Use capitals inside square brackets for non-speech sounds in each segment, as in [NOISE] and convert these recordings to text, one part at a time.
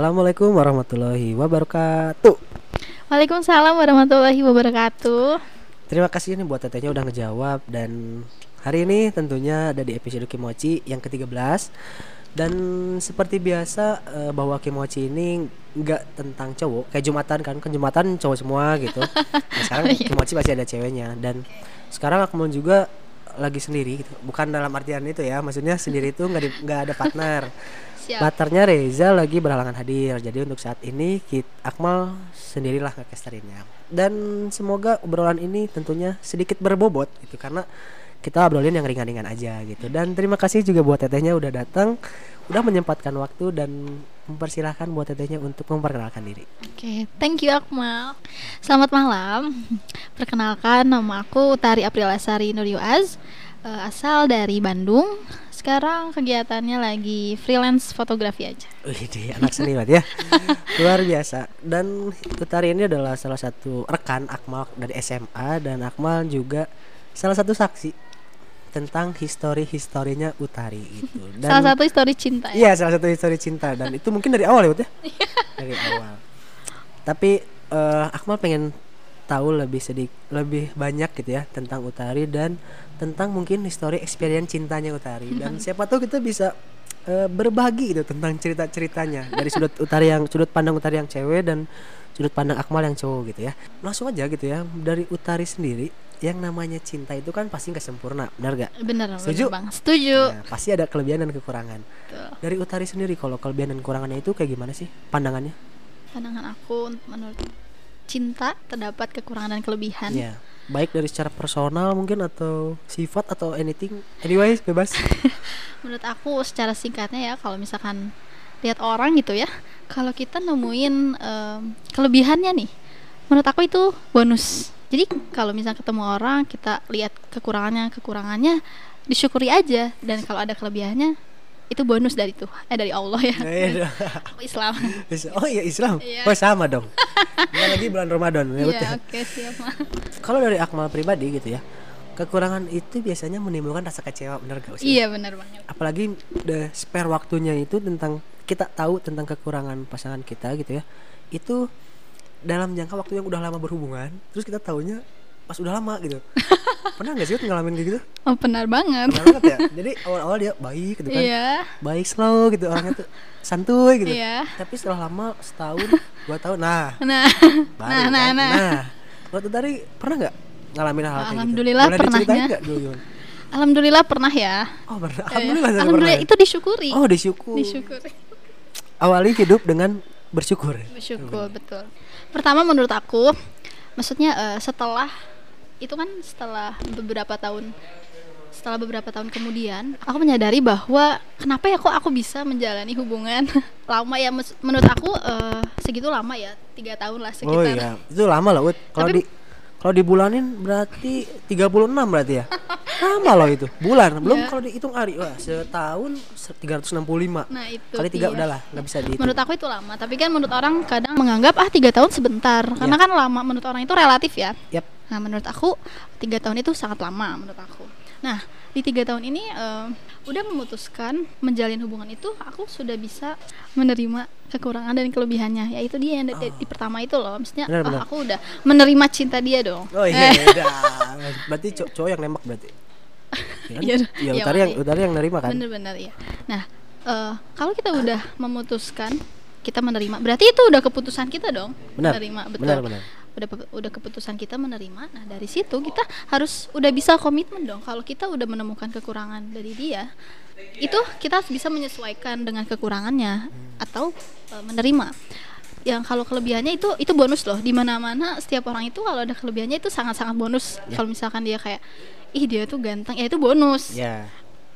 Assalamualaikum warahmatullahi wabarakatuh. Waalaikumsalam warahmatullahi wabarakatuh. Terima kasih nih buat tetehnya udah ngejawab dan hari ini tentunya ada di episode Kimochi yang ke-13 dan seperti biasa eh, bahwa Kimochi ini nggak tentang cowok kayak Jumatan kan kan Jumatan cowok semua gitu. [LAUGHS] Nah, sekarang Iya. Kimochi pasti ada ceweknya dan sekarang Akmal juga lagi sendiri gitu. Bukan dalam artian itu ya, maksudnya sendiri itu nggak nggak ada partner. [LAUGHS] Siap. Partnernya Reza lagi berhalangan hadir. Jadi untuk saat ini Kit Akmal sendirilah ngekesterinnya. Dan semoga obrolan ini tentunya sedikit berbobot gitu karena kita obrolin yang ringan-ringan aja gitu. Dan terima kasih juga buat tetehnya udah datang, udah menyempatkan waktu dan mempersilahkan buat tetehnya untuk memperkenalkan diri. Oke, thank you Akmal. Selamat malam. Perkenalkan nama aku Tari Aprilasari Nuryoaz, eh, asal dari Bandung. Sekarang kegiatannya lagi freelance fotografi aja. Wih, anak seni banget ya. [LAUGHS] Luar biasa. Dan Utari ini adalah salah satu rekan Akmal dari SMA dan Akmal juga salah satu saksi tentang histori-historinya Utari gitu. [LAUGHS] Dan Salah satu histori cinta ya. Iya, salah satu histori cinta dan itu mungkin dari awal ya, ya? [LAUGHS] dari awal. Tapi eh, Akmal pengen tahu lebih sedikit lebih banyak gitu ya tentang Utari dan tentang mungkin histori experience cintanya Utari dan [LAUGHS] siapa tahu kita bisa eh, berbagi gitu tentang cerita-ceritanya dari sudut Utari yang sudut pandang Utari yang cewek dan sudut pandang Akmal yang cowok gitu ya. Langsung aja gitu ya dari Utari sendiri yang namanya cinta itu kan pasti nggak sempurna, benar gak? Bener, Setuju? bener bang. Setuju. Nah, pasti ada kelebihan dan kekurangan. Betul. Dari Utari sendiri kalau kelebihan dan kekurangannya itu kayak gimana sih pandangannya? Pandangan aku menurut cinta terdapat kekurangan dan kelebihan. Iya. Baik dari secara personal mungkin atau sifat atau anything. Anyway, bebas. [LAUGHS] Menurut aku secara singkatnya ya kalau misalkan lihat orang gitu ya, kalau kita nemuin em, kelebihannya nih, menurut aku itu bonus. Jadi kalau misalnya ketemu orang kita lihat kekurangannya, kekurangannya disyukuri aja dan kalau ada kelebihannya itu bonus dari tuh, eh dari Allah ya. Nah, iya. Aku [LAUGHS] Islam. oh iya Islam. Iya. Oh sama dong. [LAUGHS] Bentar lagi bulan Ramadan. ya, betul. Iya, oke siap. Ma. Kalau dari Akmal pribadi gitu ya. Kekurangan itu biasanya menimbulkan rasa kecewa, benar gak sih? iya benar banget. Apalagi the spare waktunya itu tentang kita tahu tentang kekurangan pasangan kita gitu ya. Itu dalam jangka waktu yang udah lama berhubungan, terus kita taunya pas udah lama gitu. [LAUGHS] Pernah nggak sih ngalamin kayak gitu? Oh benar banget. Pernah banget ya. Jadi awal-awal dia baik gitu kan. Iya. Baik slow gitu orangnya tuh santuy gitu. Iya. Tapi setelah lama setahun, [LAUGHS] dua tahun, nah Nah, baru nah, nah, kan. nah. Nah, waktu tadi pernah nggak ngalamin hal, -hal kayak Alhamdulillah gitu? Boleh pernahnya. nggak dulu gimana? Alhamdulillah pernah ya. Oh pernah. Eh, Alhamdulillah, saya Alhamdulillah pernah. itu disyukuri. Oh disyukur. Disyukuri. Awali hidup dengan bersyukur. Bersyukur betul. Pertama menurut aku, maksudnya eh, setelah itu kan setelah beberapa tahun setelah beberapa tahun kemudian aku menyadari bahwa kenapa ya kok aku bisa menjalani hubungan [LAUGHS] lama ya menurut aku eh, segitu lama ya tiga tahun lah Oh sekitar iya, itu lama lah, Ut. Kalau di kalau dibulanin berarti 36 berarti ya. [LAUGHS] Lama loh itu. Bulan, belum Iya. kalau dihitung hari. Wah, setahun se- 365. nah itu Kali tiga dia. udahlah, nggak bisa dihitung. menurut aku itu lama tapi kan menurut orang kadang menganggap ah tiga tahun sebentar karena Iya. kan lama menurut orang itu relatif ya Yap. Nah, menurut aku tiga tahun itu sangat lama menurut aku. Nah, di tiga tahun ini eh, udah memutuskan menjalin hubungan itu, aku sudah bisa menerima kekurangan dan kelebihannya. Ya itu dia yang di, di pertama itu loh, maksudnya Benar, oh, benar. aku udah menerima cinta dia dong. Oh iya, [LAUGHS] beda. berarti cow- cowok yang nembak berarti. Ya, kan? Iya, ya, iya, utari yang makanya. utari yang nerima kan. Bener-bener ya. Nah, eh, kalau kita udah memutuskan kita menerima, berarti itu udah keputusan kita dong. Benar. Menerima, betul. Benar, benar. Udah udah keputusan kita menerima. Nah, dari situ kita harus udah bisa komitmen dong. Kalau kita udah menemukan kekurangan dari dia, itu kita harus bisa menyesuaikan dengan kekurangannya atau eh, menerima. Yang kalau kelebihannya itu itu bonus loh. Di mana-mana setiap orang itu kalau ada kelebihannya itu sangat-sangat bonus. Ya. Kalau misalkan dia kayak ih dia tuh ganteng, ya itu bonus Ya.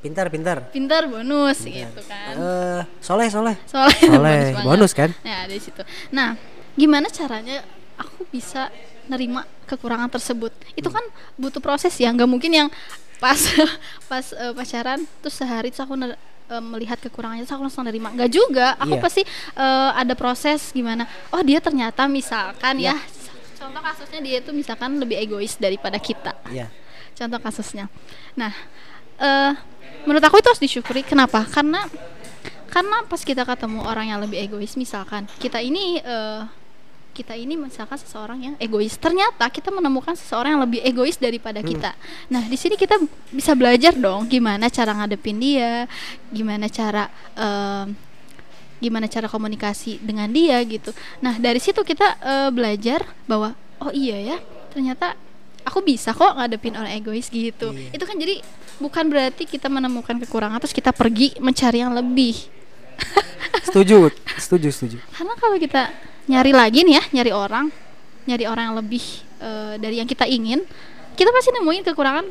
Pintar, pintar. pintar bonus gitu kan Eh, soleh, soleh. soalnya Soleh, banget. bonus kan? nah dari situ nah gimana caranya aku bisa nerima kekurangan tersebut itu kan butuh proses ya nggak mungkin yang pas [LAUGHS] pas eh, pacaran terus sehari terus aku ner- eh, melihat kekurangannya terus aku langsung nerima nggak juga aku Iya. pasti eh, ada proses gimana oh dia ternyata misalkan Iya. ya contoh kasusnya dia itu misalkan lebih egois daripada kita Iya. contoh kasusnya. Nah, eh menurut aku itu harus disyukuri. Kenapa? Karena karena pas kita ketemu orang yang lebih egois misalkan kita ini eh, kita ini misalkan seseorang yang egois. Ternyata kita menemukan seseorang yang lebih egois daripada Hmm. kita. Nah di sini kita bisa belajar dong gimana cara ngadepin dia gimana cara em, gimana cara komunikasi dengan dia gitu. Nah dari situ kita eh, belajar bahwa oh iya ya ternyata aku bisa kok ngadepin orang egois gitu. Iya. itu kan jadi bukan berarti kita menemukan kekurangan terus kita pergi mencari yang lebih. Setuju setuju setuju. [LAUGHS] Karena kalau kita nyari lagi nih ya nyari orang nyari orang yang lebih eh, dari yang kita ingin kita pasti nemuin kekurangan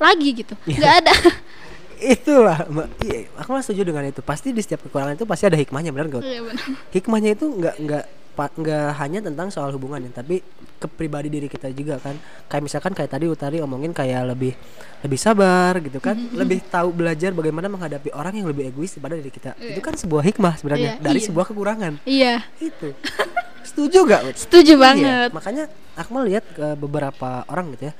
lagi gitu. Iya. nggak ada. [LAUGHS] Itulah iya aku mah setuju dengan itu. Pasti di setiap kekurangan itu pasti ada hikmahnya benar gak Iya, benar. hikmahnya itu nggak nggak nggak hanya tentang soal hubungan ya tapi ke pribadi diri kita juga kan. Kayak misalkan kayak tadi Utari omongin kayak lebih lebih sabar gitu kan. Mm-hmm. lebih tahu belajar bagaimana menghadapi orang yang lebih egois daripada diri kita. Iya. itu kan sebuah hikmah sebenarnya Iya, dari iya. sebuah kekurangan. Iya. Itu. [LAUGHS] Setuju gak setuju Iya, banget. Makanya aku melihat beberapa orang gitu ya.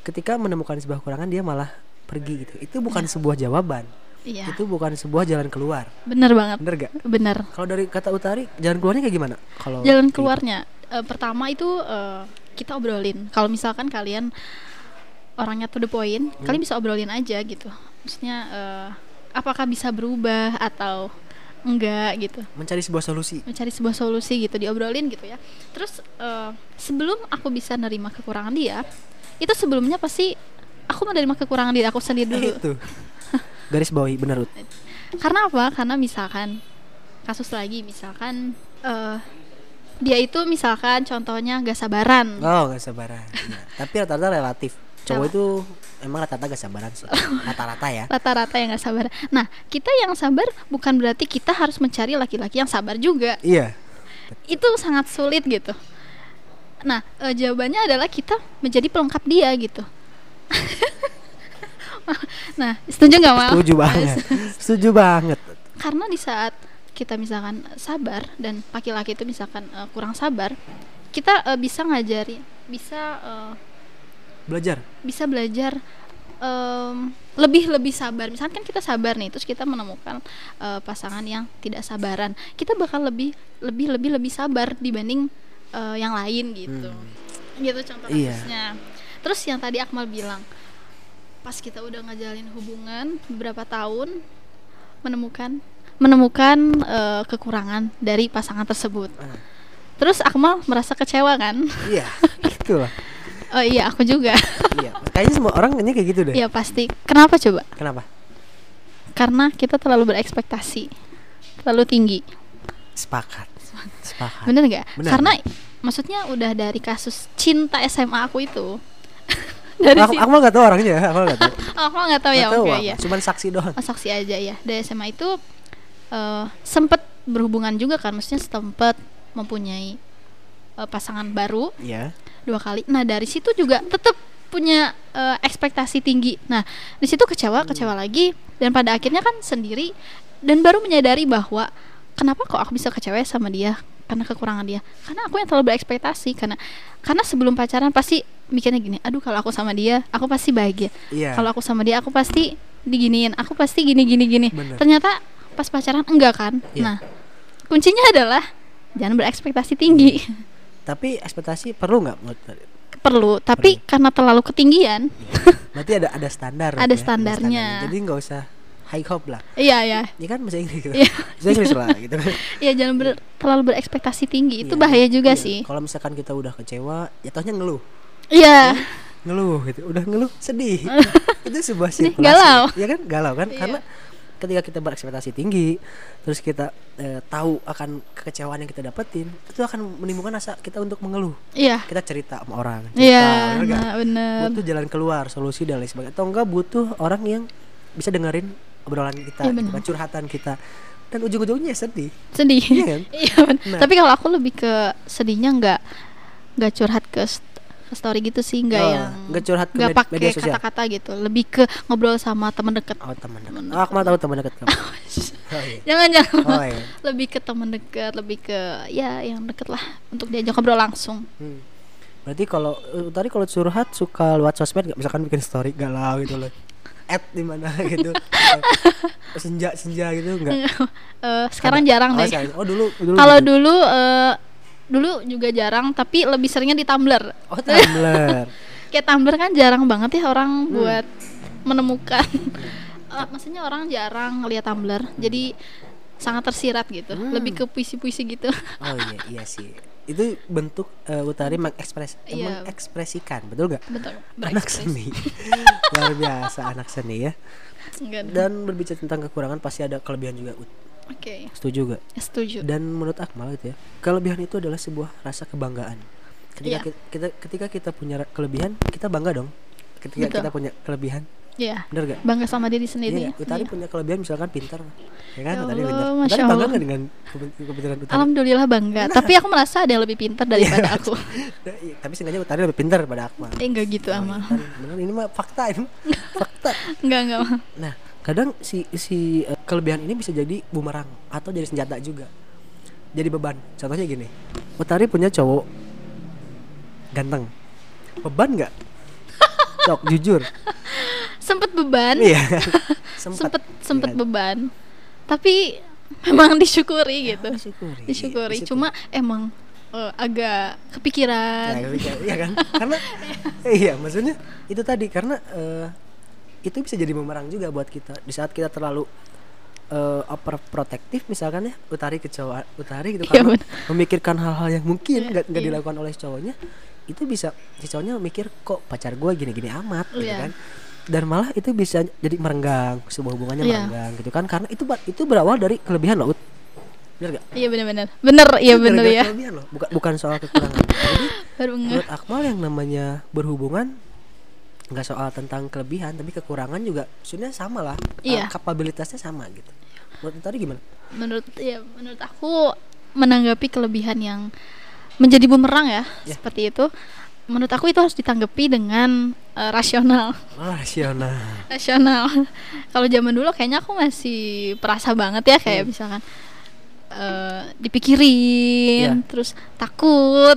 Ketika menemukan sebuah kekurangan dia malah pergi gitu. Itu bukan sebuah jawaban iya. Itu bukan sebuah jalan keluar. Bener banget. Bener gak? Bener. Kalau dari kata Utari jalan keluarnya kayak gimana? Kalau jalan keluarnya. Eh, pertama itu eh, kita obrolin. Kalau misalkan kalian orangnya to the point Hmm. kalian bisa obrolin aja gitu. Maksudnya eh, apakah bisa berubah atau enggak gitu. Mencari sebuah solusi. Mencari sebuah solusi gitu diobrolin gitu ya. Terus eh, sebelum aku bisa nerima kekurangan dia itu sebelumnya pasti aku menerima kekurangan diri aku sendiri dulu. Itu [LAUGHS] garis bawahi bener Ut. karena apa? Karena misalkan kasus lagi misalkan eh, dia itu misalkan contohnya gak sabaran. Oh gak sabaran [LAUGHS] Iya. tapi rata-rata relatif. Cowok itu emang rata-rata gak sabaran sih. [LAUGHS] Rata-rata ya. Rata-rata yang gak sabar. Nah kita yang sabar bukan berarti kita harus mencari laki-laki yang sabar juga. Iya. Itu sangat sulit gitu. Nah eh, jawabannya adalah kita menjadi pelengkap dia gitu [LAUGHS] [LAUGHS] nah setuju nggak mal? Setuju banget. [LAUGHS] Setuju banget. Karena di saat kita misalkan sabar dan laki-laki itu misalkan eh, kurang sabar kita eh, bisa ngajari bisa eh, belajar. bisa belajar em, lebih lebih sabar. Misalkan kan kita sabar nih terus kita menemukan eh, pasangan yang tidak sabaran kita bakal lebih lebih lebih lebih sabar dibanding eh, yang lain gitu. Gitu contoh Hmm. Iya. kasusnya. Terus yang tadi Akmal bilang pas kita udah ngajalin hubungan beberapa tahun menemukan menemukan eh, kekurangan dari pasangan tersebut Ah. terus Akmal merasa kecewa kan iya [LAUGHS] itulah oh iya aku juga iya kayaknya semua orang kayaknya kayak gitu deh Iya pasti. Kenapa coba? kenapa Karena kita terlalu berekspektasi, terlalu tinggi. sepakat sepakat Bener nggak? Karena maksudnya udah dari kasus cinta SMA aku itu. [LAUGHS] dari aku, aku mah gak tahu orangnya aku nggak tahu [LAUGHS] Aku nggak tahu ya. Nggak Oke apa, ya. cuman saksi doang Oh, saksi aja ya. Dari SMA itu eh sempet berhubungan juga kan, maksudnya sempet mempunyai eh, pasangan baru iya dua kali. Nah dari situ juga tetap punya eh, ekspektasi tinggi. Nah di situ kecewa, kecewa lagi, dan pada akhirnya kan sendiri dan baru menyadari bahwa kenapa kok aku bisa kecewa sama dia karena kekurangan dia. Karena aku yang terlalu berekspektasi karena karena sebelum pacaran pasti mikirnya gini, aduh kalau aku sama dia, aku pasti bahagia. iya Kalau aku sama dia, aku pasti diginiin, aku pasti gini gini gini. Bener. Ternyata pas pacaran enggak kan? Iya. Nah kuncinya adalah jangan berekspektasi tinggi. tapi ekspektasi perlu nggak perlu tapi karena terlalu ketinggian berarti ada ada standar [LAUGHS] Ada ya, standarnya. jadi nggak usah high hope lah. Iya ya ini kan bahasa Inggris gitu. Iya. bahasa Inggris lah gitu kan. [LAUGHS] Iya jangan ber- terlalu berekspektasi tinggi. Itu Iya, bahaya juga iya. sih. Kalau misalkan kita udah kecewa jatuhnya ngeluh. Iya. Ngeluh gitu. Udah ngeluh sedih. [LAUGHS] Itu sebuah sirkulasi galau. ya kan? Galau kan? Iya. karena ketika kita berekspektasi tinggi terus kita eh, tahu akan kekecewaan yang kita dapetin itu akan menimbulkan rasa kita untuk mengeluh. Iya. Kita cerita sama orang cerita, iya bener nah, bener. Butuh jalan keluar solusi dan lain sebagainya. Atau enggak butuh orang yang bisa dengerin obrolan kita Iya, gitu kan, curhatan kita dan ujung-ujungnya sedih sedih Iya kan? [LAUGHS] iya bener. Nah. tapi kalau aku lebih ke sedihnya nggak nggak curhat ke, st- ke story gitu sih nggak Oh, yang nggak curhat ke nggak med- pakai media sosial? kata-kata gitu lebih ke ngobrol sama teman dekat oh teman dekat oh aku mau tahu teman dekat kamu [LAUGHS] oh, iya. jangan jangan oh iya lebih ke teman dekat lebih ke ya yang deket lah untuk diajak ngobrol langsung Hmm. Berarti kalau eh, tadi kalau curhat suka lewat sosmed nggak misalkan bikin story galau gitu loh. At di mana [LAUGHS] gitu. [LAUGHS] Senja senja gitu enggak? [LAUGHS] Eh, sekarang jarang oh, deh. sekarang. oh dulu dulu kalau gitu. dulu eh, dulu juga jarang tapi lebih seringnya di Tumblr. Oh Tumblr. Kayak Tumblr kan jarang banget ya orang Hmm. buat menemukan. Eh, maksudnya orang jarang ngeliat Tumblr jadi sangat tersirat gitu. Hmm. lebih ke puisi-puisi gitu. Oh iya iya sih itu bentuk eh, Utari mengekspres Iya. mengekspresikan betul gak betul. Anak seni. [LAUGHS] Luar biasa anak seni ya. Enggak dan berbicara tentang kekurangan pasti ada kelebihan juga Ut. oke. Setuju gak setuju. Dan menurut Akmal itu ya kelebihan itu adalah sebuah rasa kebanggaan. Ketika Iya. kita, kita ketika kita punya kelebihan kita bangga dong. Ketika Betul. kita punya kelebihan Iya. Bener gak bangga sama diri sendiri Iya, nggak? Utari Iya. punya kelebihan misalkan pintar ya kan? Ya Utari Allah, pintar. Masya Utari bangga Allah. nggak dengan kebe- kebetulan Utari? Alhamdulillah bangga. Tapi aku merasa ada yang lebih pintar daripada aku. [LAUGHS] Nah, iya, tapi seenggaknya Utari lebih pintar daripada Akmal eh enggak gitu Oh, amal. Iya bener ini mah fakta ini [LAUGHS] fakta. Enggak enggak nah kadang si si eh, kelebihan ini bisa jadi bumerang atau jadi senjata juga. Jadi beban. Contohnya gini Utari punya cowok ganteng. Beban nggak Cok, jujur. Sempet beban. Iya. [LAUGHS] Sempet. Sempet Iya. beban. Tapi memang disyukuri gitu. disyukuri disyukuri. cuma emang eh, agak kepikiran. Nah, iya, iya kan? [LAUGHS] Karena iya maksudnya itu tadi. Karena eh, itu bisa jadi bumerang juga buat kita. Di saat kita terlalu eh overprotektif misalkan ya utari ke cowok utari gitu. Iya, karena bener. memikirkan hal-hal yang mungkin Iya, nggak nggak iya. dilakukan oleh cowoknya itu bisa si cowoknya mikir kok pacar gue gini-gini amat gitu Iya. kan. Dan malah itu bisa jadi merenggang sebuah hubungannya Iya. merenggang gitu kan. Karena itu itu berawal dari kelebihan loh bener gak? iya benar-benar bener iya bener ya kelebihan loh. Bukan bukan soal kekurangan. Jadi [LAUGHS] menurut Akmal yang namanya berhubungan nggak soal tentang kelebihan tapi kekurangan juga sebenarnya sama lah. Iya. Uh, kapabilitasnya sama gitu. Menurut tadi gimana? Menurut ya menurut aku menanggapi kelebihan yang menjadi bumerang ya, Ya. seperti itu menurut aku itu harus ditanggapi dengan eh, rasional oh, rasional [LAUGHS] rasional kalau zaman dulu kayaknya aku masih perasa banget ya kayak Hmm. misalkan eh, dipikirin Ya. terus takut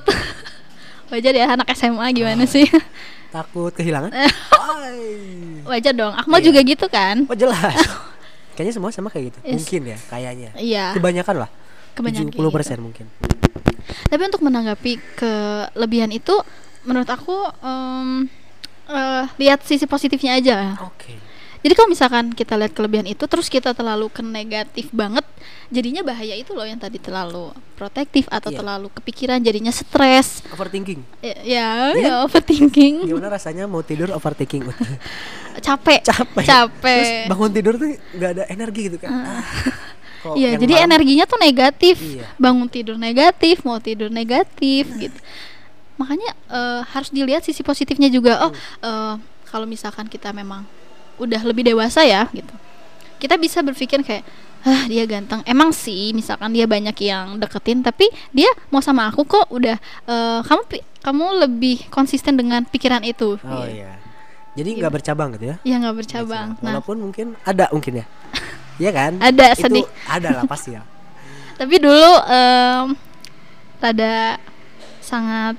[LAUGHS] wajar ya anak SMA gimana Oh. sih [LAUGHS] takut kehilangan Eh. Wajar dong Akmal Iya. juga gitu kan oh jelas kayaknya semua sama kayak gitu Yes. mungkin ya kayaknya iya kebanyakan lah kebanyakan 70% kayak gitu. mungkin tapi untuk menanggapi kelebihan itu menurut aku em, eh, lihat sisi positifnya aja. Oke. Jadi kalau misalkan kita lihat kelebihan itu terus kita terlalu ke negatif banget jadinya bahaya itu loh yang tadi terlalu protektif atau Iya. terlalu kepikiran jadinya stres. Overthinking. Ya ya, Iya. ya overthinking. Gimana rasanya mau tidur overthinking. [LAUGHS] Capek. Capek. Capek. Terus bangun tidur tuh nggak ada energi gitu kan. Ah, kok Iya, jadi malam- energinya tuh negatif. Iya. Bangun tidur negatif, mau tidur negatif gitu. Makanya eh, harus dilihat sisi positifnya juga. Oh, eh, kalau misalkan kita memang udah lebih dewasa ya gitu. Kita bisa berpikir kayak ah dia ganteng. Emang sih misalkan dia banyak yang deketin tapi dia mau sama aku kok udah eh, kamu kamu lebih konsisten dengan pikiran itu. oh Gitu. iya jadi nggak bercabang gitu ya Ya nggak bercabang. Nah, walaupun mungkin ada mungkin ya [LAUGHS] Iya kan? Ada, Itu sedih. ada lah pasti ya. [LAUGHS] Tapi dulu em, rada sangat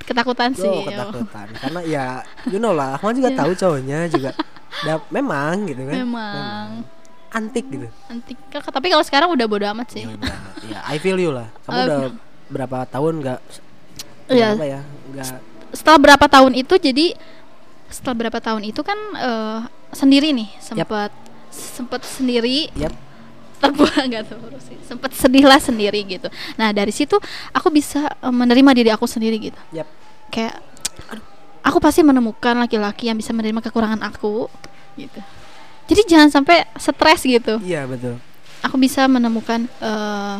ketakutan sih. Oh, ketakutan. [LAUGHS] Karena ya you know lah Akmal juga Iya. tahu cowoknya juga. [LAUGHS] Da- memang gitu kan? Memang. Antik gitu. Nanti tapi kalau sekarang udah bodo amat sih. Ya, udah. ya I feel you lah. Kamu Uh, udah berapa tahun nggak Iya. apa ya? Nggak setelah berapa tahun itu jadi setelah berapa tahun itu kan eh, sendiri nih sempat sempat sendiri. Yap. Terbuang [LAUGHS] nggak tahu sih. Sempat sedih lah sendiri gitu. Nah dari situ aku bisa eh, menerima diri aku sendiri gitu. Yap. Kayak aku pasti menemukan laki-laki yang bisa menerima kekurangan aku gitu. Jadi jangan sampai stres gitu. Iya betul. Aku bisa menemukan eh,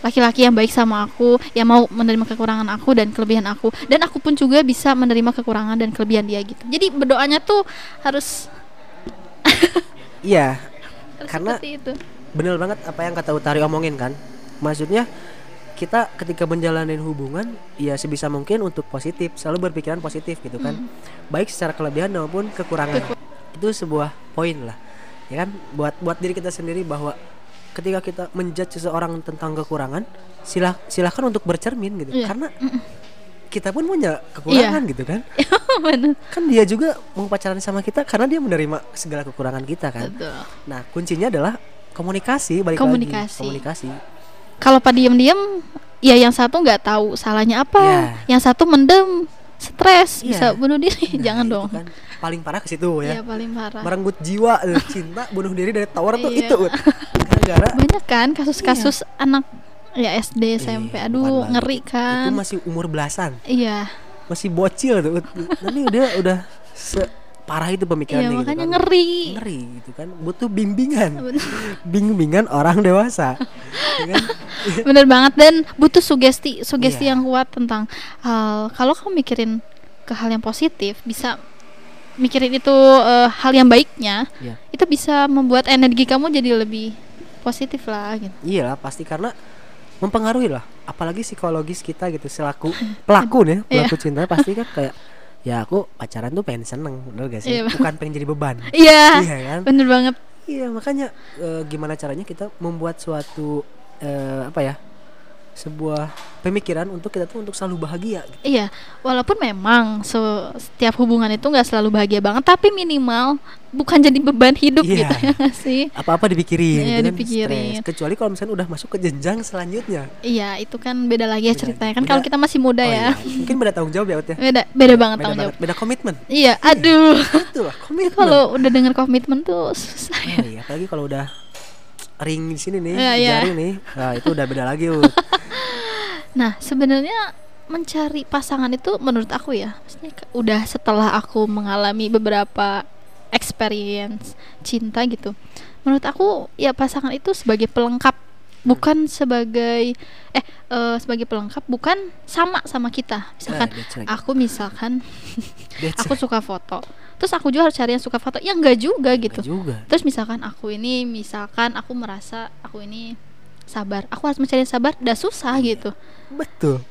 laki-laki yang baik sama aku yang mau menerima kekurangan aku dan kelebihan aku. Dan aku pun juga bisa menerima kekurangan dan kelebihan dia gitu. Jadi berdoanya tuh harus, [LAUGHS] iya. Karena- seperti itu. bener banget apa yang kata Utari omongin kan. Maksudnya kita ketika menjalanin hubungan ya sebisa mungkin untuk positif selalu berpikiran positif gitu kan. Hmm. baik secara kelebihan maupun kekurangan. Itu sebuah poin lah ya kan? Buat buat diri kita sendiri bahwa ketika kita menjudge seseorang tentang kekurangan silah silahkan untuk bercermin gitu. Iya. karena kita pun punya kekurangan Iya. gitu kan [LAUGHS] Bener. kan dia juga mau pacaran sama kita karena dia menerima segala kekurangan kita kan Betul. nah kuncinya adalah komunikasi balik Komunikasi. lagi komunikasi Kalau pak diem-diem, ya yang satu nggak tahu salahnya apa, Iya. yang satu mendem, stres, Iya. bisa bunuh diri. Nah, [LAUGHS] Jangan dong. kan paling parah ke situ Iya ya paling parah. merenggut jiwa eh, cinta bunuh diri dari tower tuh Iya. itu [LAUGHS] gara-gara Banyak kan kasus-kasus anak ya SD, SMP, Iya, aduh ngeri itu kan. masih umur belasan Iya, masih bocil tuh nanti udah udah separah itu pemikirannya iya gitu makanya kan. ngeri. ngeri gitu kan butuh bimbingan bimbingan orang dewasa ya kan? [LAUGHS] Bener banget dan butuh sugesti, sugesti Iya. yang kuat tentang hal kalau kamu mikirin ke hal yang positif bisa mikirin itu eh, hal yang baiknya, Iya. itu bisa membuat energi kamu jadi lebih positif lah gitu. Iya pasti karena mempengaruhi lah apalagi psikologis kita gitu selaku pelaku nih [LAUGHS] Iya. pelaku cinta pasti kan kayak ya aku pacaran tuh pengen seneng bener gak sih? Iya, bukan pengen jadi beban. [LAUGHS] Iya, iya kan? bener banget. iya makanya eh, gimana caranya kita membuat suatu eh, apa ya sebuah pemikiran untuk kita tuh untuk selalu bahagia gitu. Iya, walaupun memang se- setiap hubungan itu nggak selalu bahagia banget, tapi minimal bukan jadi beban hidup Iya. gitu ya [LAUGHS] sih. apa-apa dipikirin Iya, gitu kan, dipikirin. stres. kecuali kalau misalnya udah masuk ke jenjang selanjutnya Iya, itu kan beda lagi ya Beda ceritanya kan kalau Beda- kita masih muda Oh ya. iya, mungkin beda tanggung jawab ya Ut, ya Beda beda banget beda tanggung jawab. banget beda komitmen Iya, aduh. [LAUGHS] itu lah komitmen Kalau udah dengar komitmen tuh susah ya. Oh iya, apalagi kalau udah ring di sini nih, Iya, iya. jari nih. Nah, itu udah beda lagi, Ut. [LAUGHS] Nah, sebenarnya mencari pasangan itu menurut aku ya, maksudnya udah setelah aku mengalami beberapa experience cinta gitu. Menurut aku ya pasangan itu sebagai pelengkap bukan sebagai eh eh, sebagai pelengkap bukan sama sama kita. Misalkan Nah, right. aku misalkan [LAUGHS] aku suka foto. Terus aku juga harus cari yang suka foto. Ya enggak juga gitu. Juga. Terus misalkan aku ini misalkan aku merasa aku ini sabar. Aku harus mencari sabar, udah susah gitu. Betul.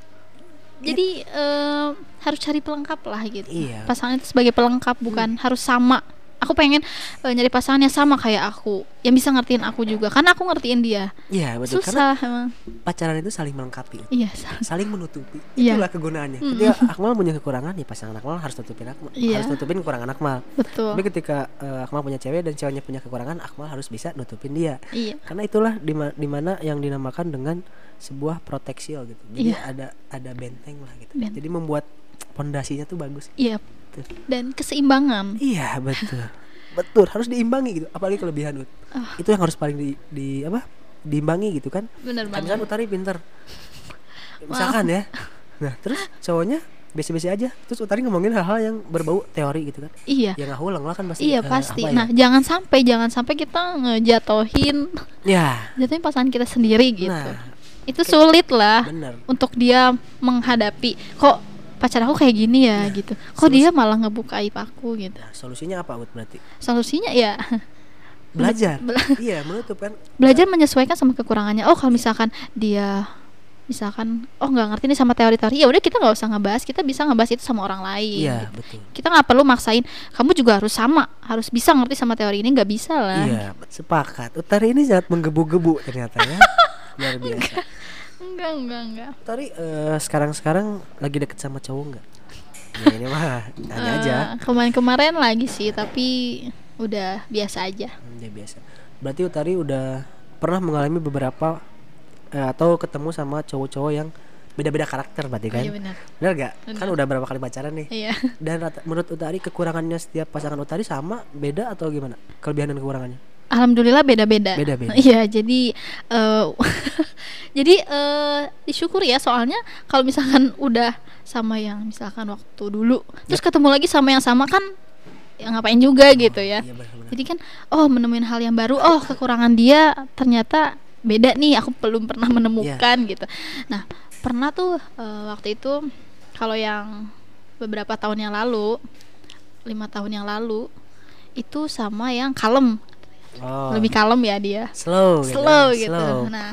Jadi eh, harus cari pelengkap lah gitu. Iya. Pasangan itu sebagai pelengkap bukan harus sama. Aku pengen eh, nyari pasangan yang sama kayak aku, yang bisa ngertiin aku juga. Karena aku ngertiin dia. Iya, betul. Karena Susah emang. pacaran itu saling melengkapi. Iya, sa- saling menutupi. Iya. Itulah kegunaannya. Mm-mm. Ketika Akmal punya kekurangan, ya pasangan Akmal harus tutupin Akmal. Iya. Harus nutupin kekurangan Akmal. betul. Tapi ketika eh, Akmal punya cewek dan ceweknya punya kekurangan, Akmal harus bisa nutupin dia. Iya. Karena itulah dima- di mana yang dinamakan dengan sebuah proteksial gitu. Jadi Iya. ada ada benteng lah gitu. Benteng. Jadi membuat pondasinya tuh bagus. Iya. Tuh. Dan keseimbangan. Iya betul, [LAUGHS] betul harus diimbangi gitu. Apalagi kelebihan Ut. Ah. Itu yang harus paling di, di apa? Diimbangi gitu kan. Bener Kan banget. kan Utari pinter. [LAUGHS] Misalkan ya. Nah terus cowoknya biasa-biasa aja. Terus Utari ngomongin hal-hal yang berbau teori gitu kan. Iya. Ya nggak ulang lah kan pasti. Iya eh, pasti. ya? Nah, jangan sampai jangan sampai kita ngejatohin ya. jatuhin pasangan kita sendiri gitu. Nah Itu sulit lah bener. untuk dia menghadapi. Kok pacar aku kayak gini ya gitu. Kok solusi- dia malah ngebuka aib aku gitu. Nah, solusinya apa Ut berarti? Solusinya ya [LAUGHS] Belajar. bela- iya menutup kan. belajar menyesuaikan sama kekurangannya. Oh, kalau misalkan dia misalkan oh nggak ngerti nih sama teori-teori ya udah kita nggak usah ngebahas kita bisa ngebahas itu sama orang lain Iya gitu. betul. kita nggak perlu maksain kamu juga harus sama harus bisa ngerti sama teori ini nggak bisa lah Iya sepakat. Utari ini sangat menggebu-gebu ternyata ya. [LAUGHS] Luar biasa. Enggak enggak enggak Utari eh, sekarang-sekarang lagi deket sama cowok nggak? Ya, ini mah tanya aja. Eh, kemarin-kemarin lagi sih tapi udah biasa aja Ya biasa. Berarti Utari udah pernah mengalami beberapa eh, atau ketemu sama cowok-cowok yang beda-beda karakter berarti kan? iya benar Benar gak? Kan udah berapa kali pacaran nih? iya Dan rata- menurut Utari kekurangannya setiap pasangan Utari sama, beda atau gimana? Kelebihan dan kekurangannya? Alhamdulillah beda-beda. Beda-beda. iya jadi eh [LAUGHS] jadi eh disyukuri ya. Soalnya kalau misalkan udah sama yang misalkan waktu dulu terus ketemu lagi sama yang sama kan ya ngapain juga gitu ya. Iya benar-benar. jadi kan oh menemuin hal yang baru oh kekurangan dia ternyata beda nih aku belum pernah menemukan gitu. Nah pernah tuh eh, waktu itu kalau yang beberapa tahun yang lalu lima tahun yang lalu itu sama yang kalem Oh, lebih kalem ya dia slow, gitu slow kan? gitu Slow. nah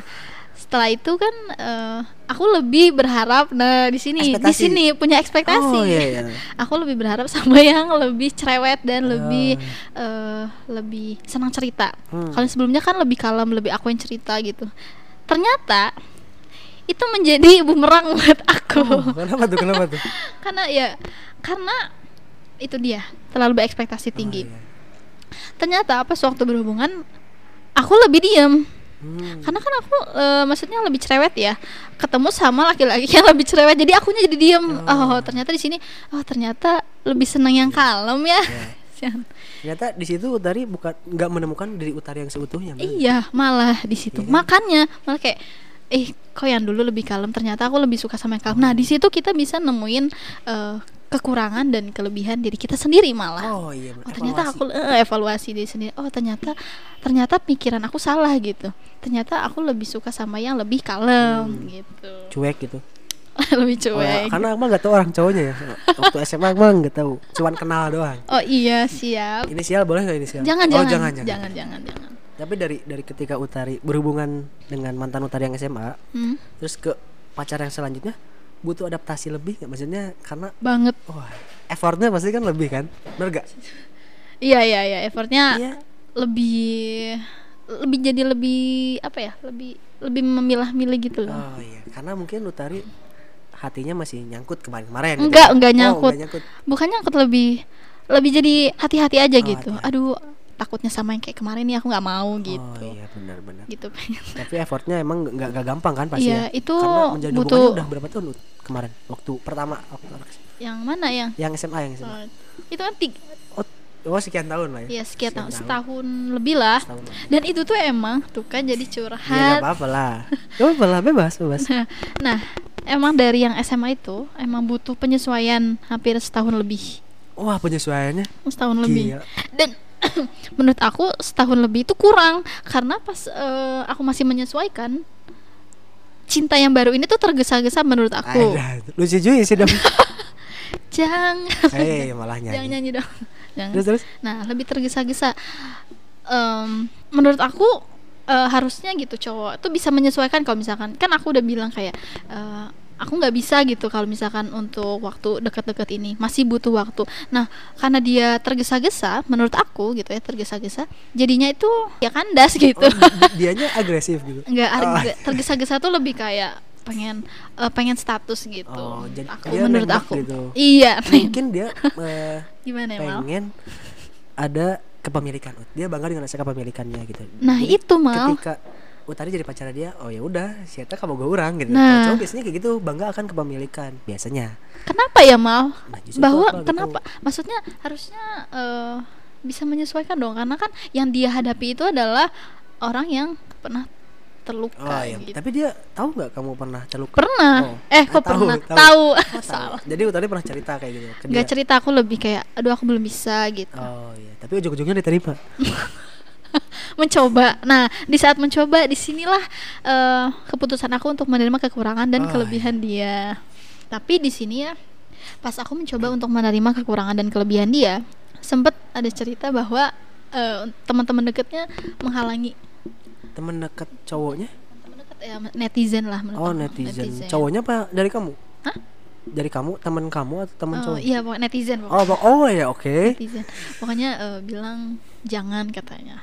setelah itu kan eh, aku lebih berharap nah di sini di sini punya ekspektasi Oh iya iya. [LAUGHS] aku lebih berharap sama yang lebih cerewet dan lebih Oh. eh, lebih senang cerita Hmm. kalau sebelumnya kan lebih kalem lebih aku yang cerita gitu ternyata itu itu menjadi bumerang buat aku Oh, kenapa tuh? Kenapa tuh? [LAUGHS] karena ya karena itu dia terlalu berekspektasi tinggi Oh, iya. Ternyata pas waktu berhubungan aku lebih diem. Hmm. karena kan aku eh, maksudnya lebih cerewet ya. Ketemu sama laki-laki yang lebih cerewet jadi akunya jadi diem. Oh, ternyata di sini oh ternyata lebih seneng yang kalem ya. [LAUGHS] Ternyata di situ Utari bukan nggak menemukan diri Utari yang seutuhnya. bener. iya malah di situ. Iya. Kan? makanya malah kayak eh kok yang dulu lebih kalem? Ternyata aku lebih suka sama yang kalem. Nah di situ kita bisa nemuin eh, kekurangan dan kelebihan diri kita sendiri malah Oh iya. Oh, ternyata evaluasi. aku eh, evaluasi diri sendiri. Oh, ternyata ternyata pikiran aku salah gitu. Ternyata aku lebih suka sama yang lebih kalem Hmm. gitu. cuek gitu. [LAUGHS] lebih Oh, ya, cuek. karena Akmal nggak tahu orang cowoknya ya. Waktu SMA Akmal nggak tahu, cuman kenal doang. Oh iya, siap. Inisial boleh nggak inisial? Jangan, oh, jangan, jangan, jangan, jangan, jangan, jangan. Tapi dari dari ketika Utari berhubungan dengan mantan Utari yang SMA, Hmm, terus ke pacar yang selanjutnya butuh adaptasi lebih nggak? Maksudnya karena banget. wah effortnya pasti kan lebih kan, bener gak? Iya, iya, iya. Effortnya Iya. lebih lebih jadi lebih apa ya? Lebih lebih memilah-milih gitu loh. Oh iya, karena mungkin Utari hatinya masih nyangkut kemarin-kemarin. gitu Enggak, ya. enggak Oh, nyangkut. enggak nyangkut. Bukannya aku lebih lebih jadi hati-hati aja Oh, gitu. hati-hati. Aduh, takutnya sama yang kayak kemarin nih aku nggak mau gitu. Oh iya benar-benar. Gitu pengen. [LAUGHS] Tapi effortnya emang nggak nggak gampang kan pasti Iya, ya. itu Karena menjadi butuh- udah berapa tahun kemarin? Waktu pertama waktu. Yang mana yang yang SMA yang SMA. Oh, itu kan tiga, Oh, oh sekian tahun lah ya. ya sekian tahun, tahun. setahun lebih lah. Setahun lah. Dan itu tuh emang tuh kan jadi Ya nggak curhat. apa-apa lah. [LAUGHS] Gak apa-apa lah, bebas, bebas. [LAUGHS] nah, emang dari yang SMA itu emang butuh penyesuaian hampir setahun lebih, Wah penyesuaiannya setahun lebih. gila. Dan [LAUGHS] menurut aku setahun lebih itu kurang karena pas eh, aku masih menyesuaikan cinta yang baru ini tuh tergesa-gesa menurut aku. Ada, lucu juga sih dong. [LAUGHS] Jangan, Eh malah jangan nyanyi. nyanyi dong. Jangan. Terus terus. Nah, lebih tergesa-gesa. Em, menurut aku eh, harusnya gitu cowok tuh bisa menyesuaikan kalau misalkan kan aku udah bilang kayak eh, aku nggak bisa gitu kalau misalkan untuk waktu deket-deket ini masih butuh waktu. Nah, karena dia tergesa-gesa, menurut aku gitu ya tergesa-gesa, jadinya itu ya kandas gitu. Oh, di- dianya agresif gitu. [LAUGHS] Enggak Oh. tergesa-gesa tuh lebih kayak pengen eh, pengen status gitu. Oh, jadi aku dia menurut aku. gitu. Iya, Mungkin dia [LAUGHS] eh, gimana ya, Mal? pengen ada kepemilikan. Dia bangga dengan rasa kepemilikannya gitu. Nah, Jadi itu Mal. ketika Utari jadi pacar dia, oh ya udah, siapa kamu gue orang gitu. Nah. Kalau cowok biasanya kayak gitu, bangga akan kepemilikan biasanya. Kenapa ya Mal? Nah, Bahwa apa gitu? kenapa? Maksudnya harusnya eh, bisa menyesuaikan dong karena kan yang dia hadapi itu adalah orang yang pernah terluka Oh iya, gitu. tapi dia tahu nggak kamu pernah terluka? Pernah. Oh. Eh, kok Ah, tahu, pernah? tahu. Tahu. Oh, [LAUGHS] tahu. Salah. Jadi Utari pernah cerita kayak gitu Gak cerita aku lebih kayak aduh aku belum bisa gitu. Oh iya, tapi ujung-ujungnya diterima. [LAUGHS] [LAUGHS] mencoba. Nah, di saat mencoba di sinilah eh, keputusan aku untuk menerima kekurangan dan Oh, kelebihan dia. Tapi di sini ya, pas aku mencoba untuk menerima kekurangan dan kelebihan dia, sempet ada cerita bahwa eh, teman-teman deketnya menghalangi Temen deket cowoknya? teman dekat ya netizen lah menurut Oh aku, netizen. Cowoknya apa dari kamu? Hah? Dari kamu, teman kamu atau teman Oh, cowok? iya pokoknya netizen Oh, pokoknya. ba- oh ya oke. netizen pokoknya eh, bilang jangan katanya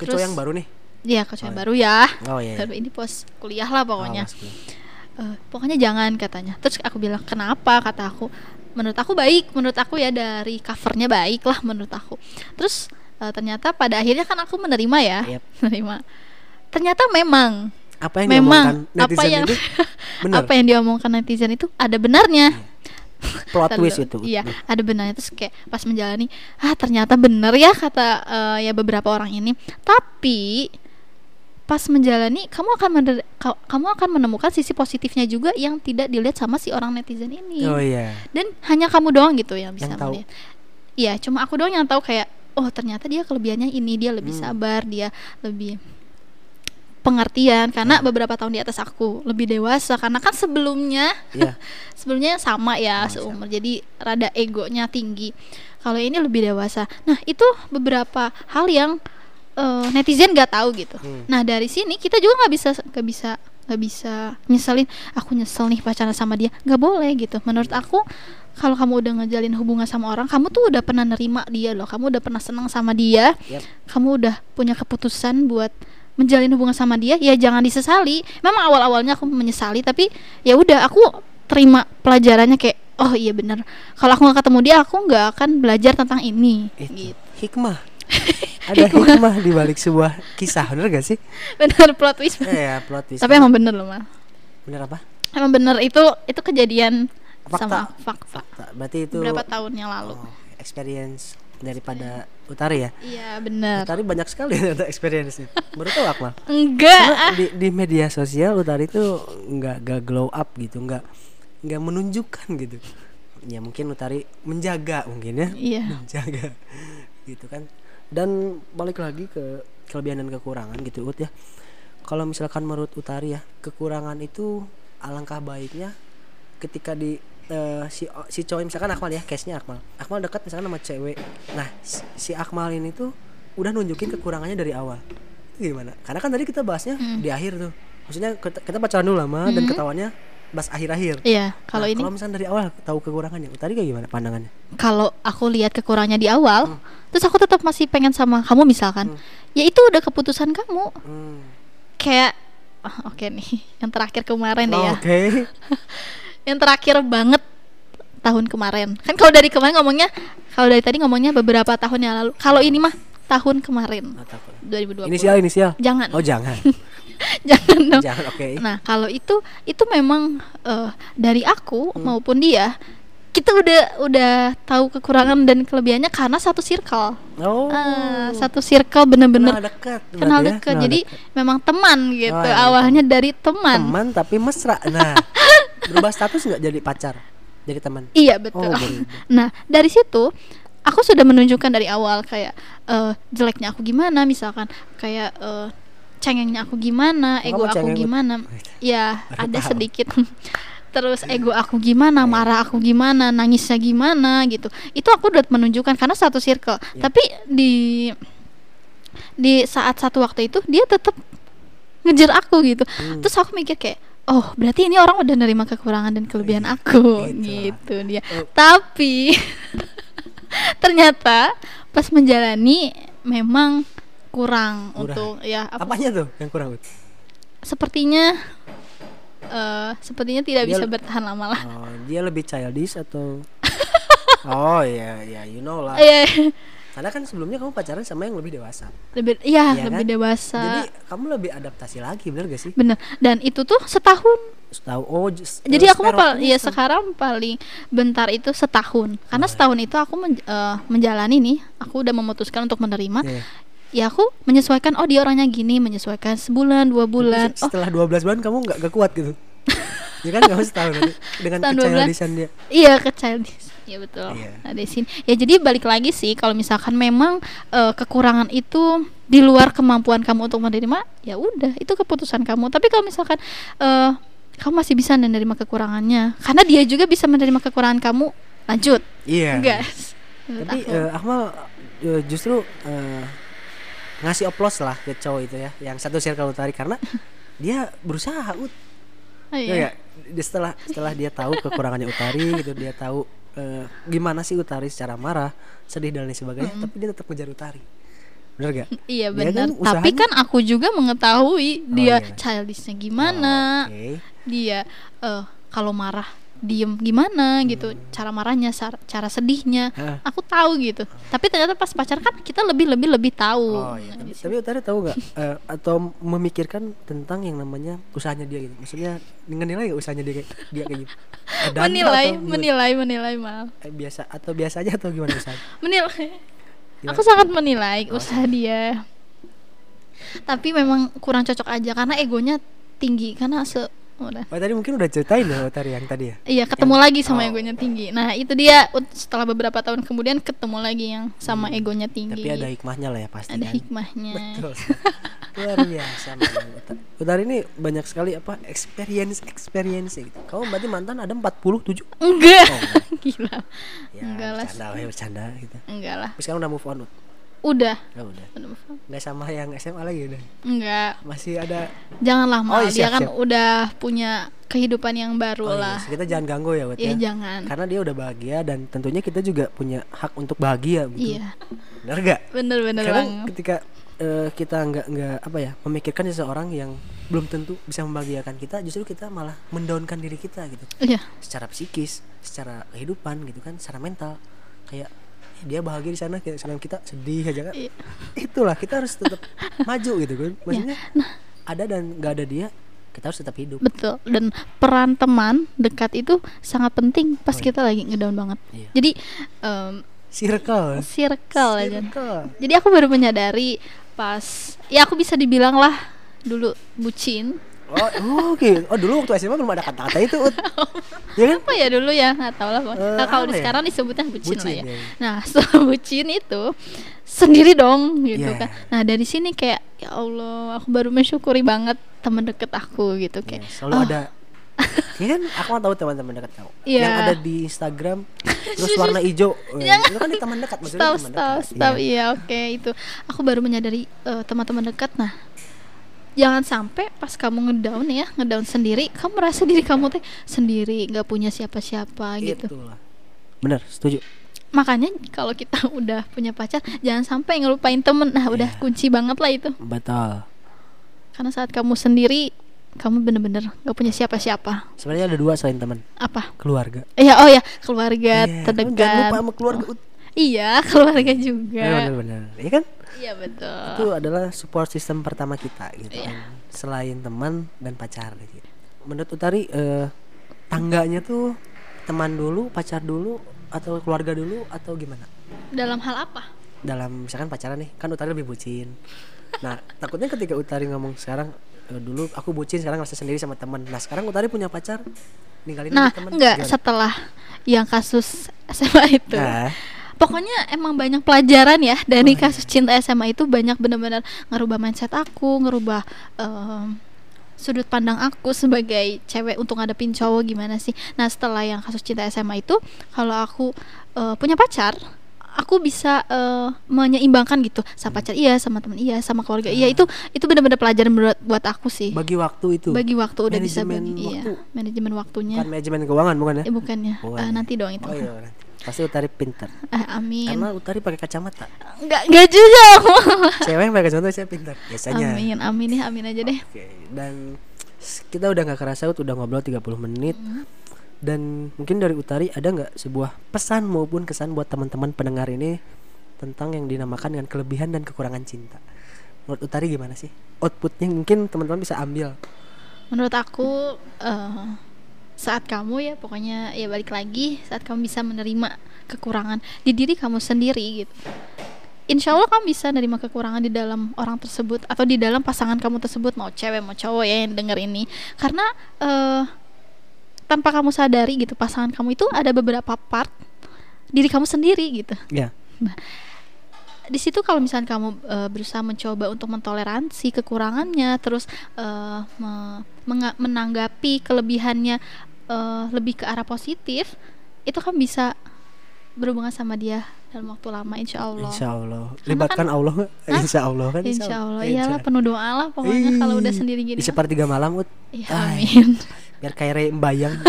Ke cowok yang baru nih. Iya, yang Oh, iya. baru ya. Oh iya. iya. Baru ini pos kuliah lah pokoknya. Oh. Eh, pokoknya jangan katanya. Terus aku bilang kenapa? Kata aku, menurut aku baik. Menurut aku ya dari covernya baik lah menurut aku. Terus eh, ternyata pada akhirnya kan aku menerima ya, Yep. [LAUGHS] menerima. Ternyata memang, Apa yang memang diomongkan apa netizen yang itu [LAUGHS] benar. apa yang diomongkan netizen itu ada benarnya. Plot Ntar twist itu. Iya, ada benarnya terus kayak pas menjalani, ah ternyata bener ya kata eh, ya beberapa orang ini. Tapi pas menjalani kamu akan mener- ka- kamu akan menemukan sisi positifnya juga yang tidak dilihat sama si orang netizen ini. Oh iya. Dan hanya kamu doang gitu yang bisa Yang melihat. Iya, cuma aku doang yang tahu kayak oh ternyata dia kelebihannya ini, dia lebih Hmm. sabar, dia lebih pengertian karena Hmm. beberapa tahun di atas aku lebih dewasa karena kan sebelumnya Iya. [LAUGHS] sebelumnya sama ya Sama, seumur. jadi rada egonya tinggi. Kalau ini lebih dewasa. Nah itu beberapa hal yang eh, netizen gak tahu gitu. Hmm. nah dari sini kita juga nggak bisa nggak bisa nggak bisa nyeselin aku nyesel nih pacaran sama dia. Nggak boleh gitu. Menurut aku kalau kamu udah ngejalin hubungan sama orang kamu tuh udah pernah nerima dia loh. Kamu udah pernah senang sama dia. Yep. kamu udah punya keputusan buat menjalin hubungan sama dia ya jangan disesali memang awal awalnya aku menyesali tapi ya udah aku terima pelajarannya kayak oh iya bener kalau aku nggak ketemu dia aku nggak akan belajar tentang ini Itu. gitu Hikmah. [LAUGHS] Ada hikmah di balik sebuah kisah, bener gak sih? bener plot twist Eh, ya, plot twist. tapi emang bener loh mal bener apa? emang bener itu itu kejadian Fakta. sama fakta Fakta. Berarti itu beberapa tahun yang lalu oh, experience daripada Utari ya. iya bener Utari banyak sekali [LAUGHS] ada experience-nya. Baru tahu Akmal. enggak Karena di, di media sosial Utari itu nggak nggak glow up gitu, nggak nggak menunjukkan gitu. Ya mungkin Utari menjaga mungkin ya. iya [LAUGHS] menjaga gitu kan dan balik lagi ke kelebihan dan kekurangan gitu Ut ya kalau misalkan menurut Utari ya kekurangan itu alangkah baiknya ketika di eh, si si cowok misalkan Akmal ya case nya Akmal Akmal dekat misalkan sama cewek nah si, Akmal ini tuh udah nunjukin kekurangannya dari awal itu gimana karena kan tadi kita bahasnya Hmm. di akhir tuh maksudnya kita, kita pacaran dulu lama dan Hmm. ketawanya bahas akhir-akhir iya kalau Nah, ini kalau misalkan dari awal tahu kekurangannya Utari kayak gimana pandangannya kalau aku lihat kekurangannya di awal Hmm. terus aku tetap masih pengen sama kamu misalkan Hmm. ya itu udah keputusan kamu hmm. kayak ah, oke nih [LAUGHS] yang terakhir kemarin deh Oh, ya oke [LAUGHS] yang terakhir banget tahun kemarin kan kalau dari kemarin ngomongnya kalau dari tadi ngomongnya beberapa tahun yang lalu kalau ini mah tahun kemarin takut. 2020 Inisial inisial. jangan Oh jangan, [LAUGHS] jangan dong jangan oke. nah kalau itu itu memang eh, dari aku Hmm. maupun dia kita udah udah tahu kekurangan dan kelebihannya karena satu circle Oh. Ah, satu circle bener-bener kenal dekat. kenal ya, dekat kenal jadi dekat. memang teman gitu Oh, iya, awalnya dari teman teman tapi mesra. [LAUGHS] Nah, berubah status nggak jadi pacar, jadi teman. iya betul. Oh, [LAUGHS] nah dari situ aku sudah menunjukkan dari awal kayak eh, jeleknya aku gimana misalkan kayak eh, cengengnya aku gimana Oh, ego kamu aku gimana. Ya Baru ada sedikit. [LAUGHS] Terus ego aku gimana marah aku gimana nangisnya gimana gitu. Itu aku udah menunjukkan karena satu circle. Ya. tapi di di saat satu waktu itu dia tetap ngejar aku gitu. Hmm. terus aku mikir kayak oh berarti ini orang udah nerima kekurangan dan kelebihan aku Gitu. gitu dia Oh. tapi [LAUGHS] ternyata pas menjalani memang kurang, Kurang. untuk ya apa Apanya tuh yang kurang? Sepertinya eh sepertinya tidak Dia bisa bertahan lama lah Oh, dia lebih childish atau [LAUGHS] Oh iya ya you know lah. Iya, Karena kan sebelumnya kamu pacaran sama yang lebih dewasa. lebih ya Iya lebih kan? dewasa Jadi kamu lebih adaptasi lagi bener gak sih? bener dan itu tuh setahun Tahu oh just, jadi aku spare pal- ya se- sekarang paling bentar itu setahun karena Oh, setahun itu aku men- eh, menjalani nih aku udah memutuskan untuk menerima Iya. ya aku menyesuaikan oh dia orangnya gini menyesuaikan sebulan dua Tapi bulan oh setelah 12 bulan kamu nggak gak kuat gitu. [LAUGHS] ya kan kamu setahun dengan Setahun, dua kechildishan dia. Iya ke childish. Iya betul. Iya. Ada sini. Ya jadi balik lagi sih kalau misalkan memang eh, kekurangan itu di luar kemampuan kamu untuk menerima, ya udah itu keputusan kamu. Tapi kalau misalkan eh, kamu masih bisa menerima kekurangannya, karena dia juga bisa menerima kekurangan kamu, lanjut. Iya. Menurut Tapi aku. Akmal eh, justru eh, ngasih oplos lah ke cowok itu ya, yang satu circle utari karena [LAUGHS] dia berusaha ut. Oh, Ya iya. Dia setelah setelah dia tahu kekurangannya utari gitu, dia tahu eh, gimana sih utari secara marah, sedih dan lain sebagainya, tapi dia tetap ngejar utari. Bener gak? [LAUGHS] Iya Dia benar. kan Tapi usahanya- kan aku juga mengetahui dia iya. childishnya gimana. Oh, Oke. dia eh kalau marah diem gimana gitu cara marahnya cara sedihnya Hah. aku tahu gitu tapi ternyata pas pacaran kan kita lebih lebih lebih tahu Oh iya, Nah, tapi, situ. tapi Utari tahu nggak [LAUGHS] eh, atau memikirkan tentang yang namanya usahanya dia gitu. Maksudnya menilai nggak usahanya dia kayak dia kayak gitu. Menilai menilai menilai mal Eh, biasa atau biasa aja atau gimana usahanya? [LAUGHS] menilai Gimana? aku sangat menilai Oh, usaha dia tapi memang kurang cocok aja karena egonya tinggi karena se udah Oh, tadi mungkin udah ceritain ya Utari yang tadi ya. Iya ketemu Yang- lagi sama oh. egonya tinggi. Nah itu dia setelah beberapa tahun kemudian ketemu lagi yang sama egonya tinggi. Hmm. Tapi ada hikmahnya lah ya pasti Ada kan. hikmahnya. Betul. Luar biasa memang Uta- Utari ini banyak sekali apa experience experience gitu. Kamu berarti mantan ada 47? Enggak. Oh, [LAUGHS] Gila. ya, Enggak lah. bercanda, we, bercanda gitu. Enggak lah. Terus sekarang udah move on. Ut? Udah. Oh, udah. Udah move on. Nggak sama yang SMA lagi udah. Enggak. Masih ada Janganlah Oh, mal. iya, dia siap, kan siap. udah punya kehidupan yang baru Oh, lah. iya, kita jangan ganggu ya, Wet, Iya ya. jangan. Karena dia udah bahagia dan tentunya kita juga punya hak untuk bahagia gitu. Iya. Benar gak? Bener-bener Karena banget. ketika eh, kita nggak nggak apa ya memikirkan seseorang yang belum tentu bisa membahagiakan kita justru kita malah mendaunkan diri kita gitu iya secara psikis secara kehidupan gitu kan secara mental kayak "Eh, dia bahagia di sana kayak sedang kita sedih aja kan Iya. itulah kita harus tetap [LAUGHS] maju gitu kan maksudnya Nah. ada dan nggak ada dia kita harus tetap hidup betul dan peran teman dekat itu sangat penting pas Oh, iya. kita lagi ngedown banget Iya. jadi em, circle circle aja circle jadi aku baru menyadari pas ya aku bisa dibilang lah dulu bucin oh oh, oke oh dulu waktu SMA belum ada kata-kata itu [LAUGHS] ya kan apa ya dulu ya nggak tahu lah pokoknya. Eh, Nah, kalau di ya? sekarang disebutnya bucin, lah Bucin, ya ya. nah [LAUGHS] setelah bucin itu sendiri dong gitu Iya. kan nah dari sini kayak ya Allah aku baru mensyukuri banget teman deket aku gitu kayak Ya, selalu oh, ada ya kan aku tahu teman-teman dekat kamu Iya. yang ada di Instagram terus warna [LAUGHS] hijau Eh, itu kan di teman dekat maksudnya stop, dekat. stop. Iya. Iya, oke itu. Aku baru menyadari eh, teman-teman dekat. Nah, jangan sampai pas kamu ngedown ya, ngedown sendiri, kamu merasa diri kamu teh sendiri, nggak punya siapa-siapa gitu. Itulah. bener setuju Makanya kalau kita [LAUGHS] udah punya pacar, jangan sampai ngelupain temen. Nah, udah Iya. kunci banget lah itu. betul Karena saat kamu sendiri, kamu bener-bener nggak punya siapa-siapa. sebenarnya ada dua selain teman Apa? keluarga Iya, oh ya, keluarga Iya, kamu terdekat. jangan lupa sama keluarga Ut. Iya, [LAUGHS] keluarga juga. bener-bener ya kan Iya betul. itu adalah support system pertama kita gitu Iya. kan. selain teman dan pacar gitu. menurut Utari eh, tangganya tuh teman dulu pacar dulu atau keluarga dulu atau gimana Dalam hal apa? dalam misalkan pacaran nih kan Utari lebih bucin nah [LAUGHS] takutnya ketika Utari ngomong sekarang eh, dulu aku bucin sekarang ngerasa sendiri sama teman nah sekarang Utari punya pacar ninggalin Nah, teman enggak setelah yang kasus [LAUGHS] SMA itu. nah Pokoknya emang banyak pelajaran ya dari Oh, iya. kasus cinta SMA itu banyak benar-benar ngerubah mindset aku, ngerubah em, sudut pandang aku sebagai cewek untuk ngadepin cowok gimana sih. Nah, setelah yang kasus cinta SMA itu, kalau aku eh, punya pacar, aku bisa eh, menyeimbangkan gitu. Sama pacar iya, sama teman iya, sama keluarga iya. Itu itu benar-benar pelajaran buat buat aku sih. bagi waktu itu Bagi waktu udah bisa Manajemen bagi iya, waktu. manajemen waktunya. bukan manajemen keuangan bukan ya Eh bukannya. Bukan Ah, ya? nanti dong itu. oh iya nanti pasti Utari pinter Eh, amin. karena Utari pakai kacamata Enggak enggak juga. [LAUGHS] cewek yang pakai kacamata saya pinter biasanya amin, amin ya, amin aja deh. Oke, dan s- kita udah nggak kerasa udah ngobrol 30 menit. Hmm. Dan mungkin dari Utari ada nggak sebuah pesan maupun kesan buat teman-teman pendengar ini tentang yang dinamakan dengan kelebihan dan kekurangan cinta. Menurut Utari gimana sih? Outputnya mungkin teman-teman bisa ambil. Menurut aku eh, saat kamu ya pokoknya ya balik lagi saat kamu bisa menerima kekurangan di diri kamu sendiri gitu. Insya Allah kamu bisa menerima kekurangan di dalam orang tersebut atau di dalam pasangan kamu tersebut mau cewek mau cowok ya yang denger ini karena eh, tanpa kamu sadari gitu pasangan kamu itu ada beberapa part diri kamu sendiri gitu Ya. di situ kalau misalnya kamu eh, berusaha mencoba untuk mentoleransi kekurangannya terus eh, me- menanggapi kelebihannya eh, lebih ke arah positif itu kan bisa berhubungan sama dia dalam waktu lama insya Allah Insya Allah. Karena Libatkan Allah nggak? Hah? Insya Allah kan. insya Allah Eh, iyalah insya- penuh doa lah pokoknya kalau udah sendiri gini Di sepertiga malam Ut. Iya, Ay. amin Biar kayak Ray Mbayang. [LAUGHS]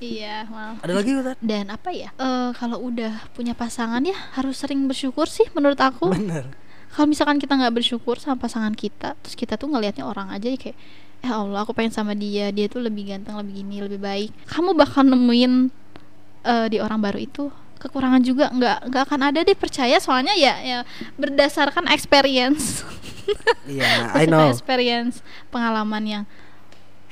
iya maaf ada lagi Ut? dan apa ya Eh, kalau udah punya pasangan ya harus sering bersyukur sih menurut aku Bener. kalau misalkan kita nggak bersyukur sama pasangan kita terus kita tuh ngelihatnya orang aja ya kayak ya Allah aku pengen sama dia. Dia tuh lebih ganteng lebih gini lebih baik. Kamu bakal nemuin eh, di orang baru itu kekurangan juga. Nggak nggak akan ada deh percaya. Soalnya ya ya berdasarkan experience. Iya, I [LAUGHS] Berdasarkan know. experience pengalaman yang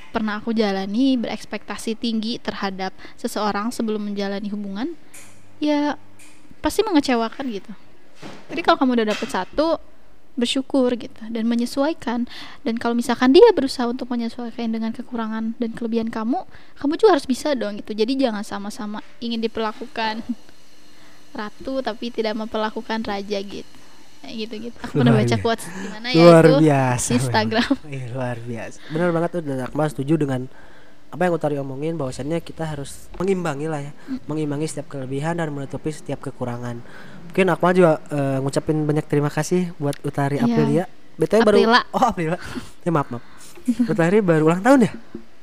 pernah aku jalani berekspektasi tinggi terhadap seseorang sebelum menjalani hubungan ya pasti mengecewakan gitu. Jadi kalau kamu udah dapet satu bersyukur gitu dan menyesuaikan. Dan kalau misalkan dia berusaha untuk menyesuaikan dengan kekurangan dan kelebihan kamu kamu juga harus bisa dong gitu. Jadi jangan sama-sama ingin diperlakukan [LAUGHS] ratu tapi tidak memperlakukan raja gitu. Gitu gitu aku pernah baca quotes di mana ya luar itu? biasa Instagram. Iya, luar biasa. Benar banget tuh dan Akmal setuju dengan apa yang Utari omongin bahwasannya kita harus mengimbangi lah ya. Mengimbangi setiap kelebihan dan menutupi setiap kekurangan. Mungkin Akmal juga eh, ngucapin banyak terima kasih buat Utari Iya. Aprilia. BTW baru oh Aprila. [LAUGHS] Ya maaf maaf. Utari baru ulang tahun ya?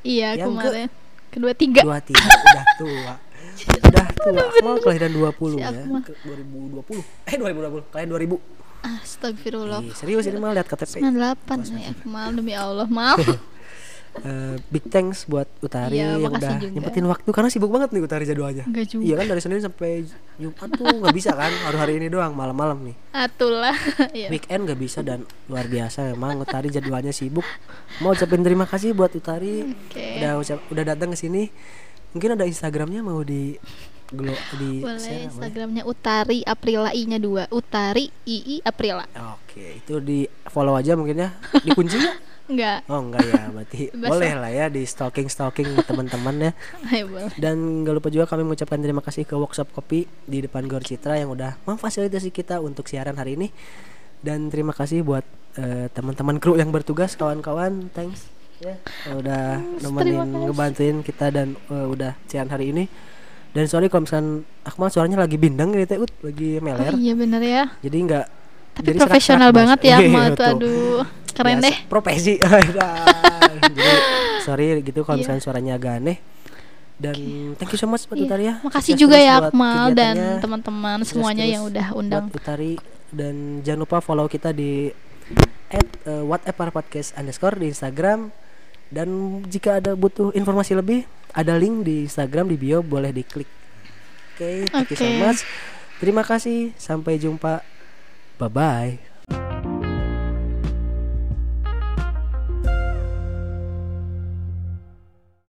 Iya Yang ke- kemarin kedua tiga. Dua tiga. Udah tua. [LAUGHS] Udah tua. Akmal kelahiran 20 Si ya. Akmal. ke 2020 eh 2020 kalian 2000 Astagfirullah. Ih, serius ini mah lihat KTP 98 ya, Akmal demi Allah, maaf. [LAUGHS] Eh, big thanks buat Utari Iya, yang udah juga. nyempetin waktu karena sibuk banget nih Utari jadwalnya Enggak juga. iya kan dari Senin sampai Jumat tuh nggak bisa kan harus hari ini doang malam-malam nih Atulah. [LAUGHS] Iya. weekend nggak bisa dan luar biasa memang Utari jadwalnya sibuk mau ucapin terima kasih buat Utari Oke. udah ucap udah datang ke sini mungkin ada Instagramnya mau di glo di Boleh share, boleh? Instagramnya Utari Aprila I-nya 2. Utari II Aprila. oke itu di follow aja mungkin ya dikunci nggak? [LAUGHS] Enggak. oh enggak ya berarti [LAUGHS] boleh lah ya di stalking stalking [LAUGHS] teman-teman ya Ayo boleh. Dan gak lupa juga kami mengucapkan terima kasih ke Workshop Kopi di depan Gor Citra yang udah memfasilitasi kita untuk siaran hari ini. Dan terima kasih buat eh, teman-teman kru yang bertugas, kawan-kawan, thanks ya udah nemenin ngebantuin kita dan eh, udah siaran hari ini. Dan sorry kalau misalkan Akmal suaranya lagi bindeng gitu ya, Ut, lagi meler. Oh, iya bener ya. Jadi nggak Tapi jadi profesional banget ya [LAUGHS] Iya, Akmal tuh tuh. aduh. Keren Biasa, deh. profesi. [LAUGHS] Jadi sorry gitu kalau Iya. misalnya suaranya agak aneh. Dan thank you so much buat Iya. Utari ya Makasih Sukses juga ya Akmal dan teman-teman semuanya terus yang udah undang. buat Utari. Dan jangan lupa follow kita di at uh, whatever podcast underscore di Instagram. Dan jika ada butuh informasi lebih ada link di Instagram di bio boleh diklik. Oke thank you so much. Terima kasih. Sampai jumpa. Bye bye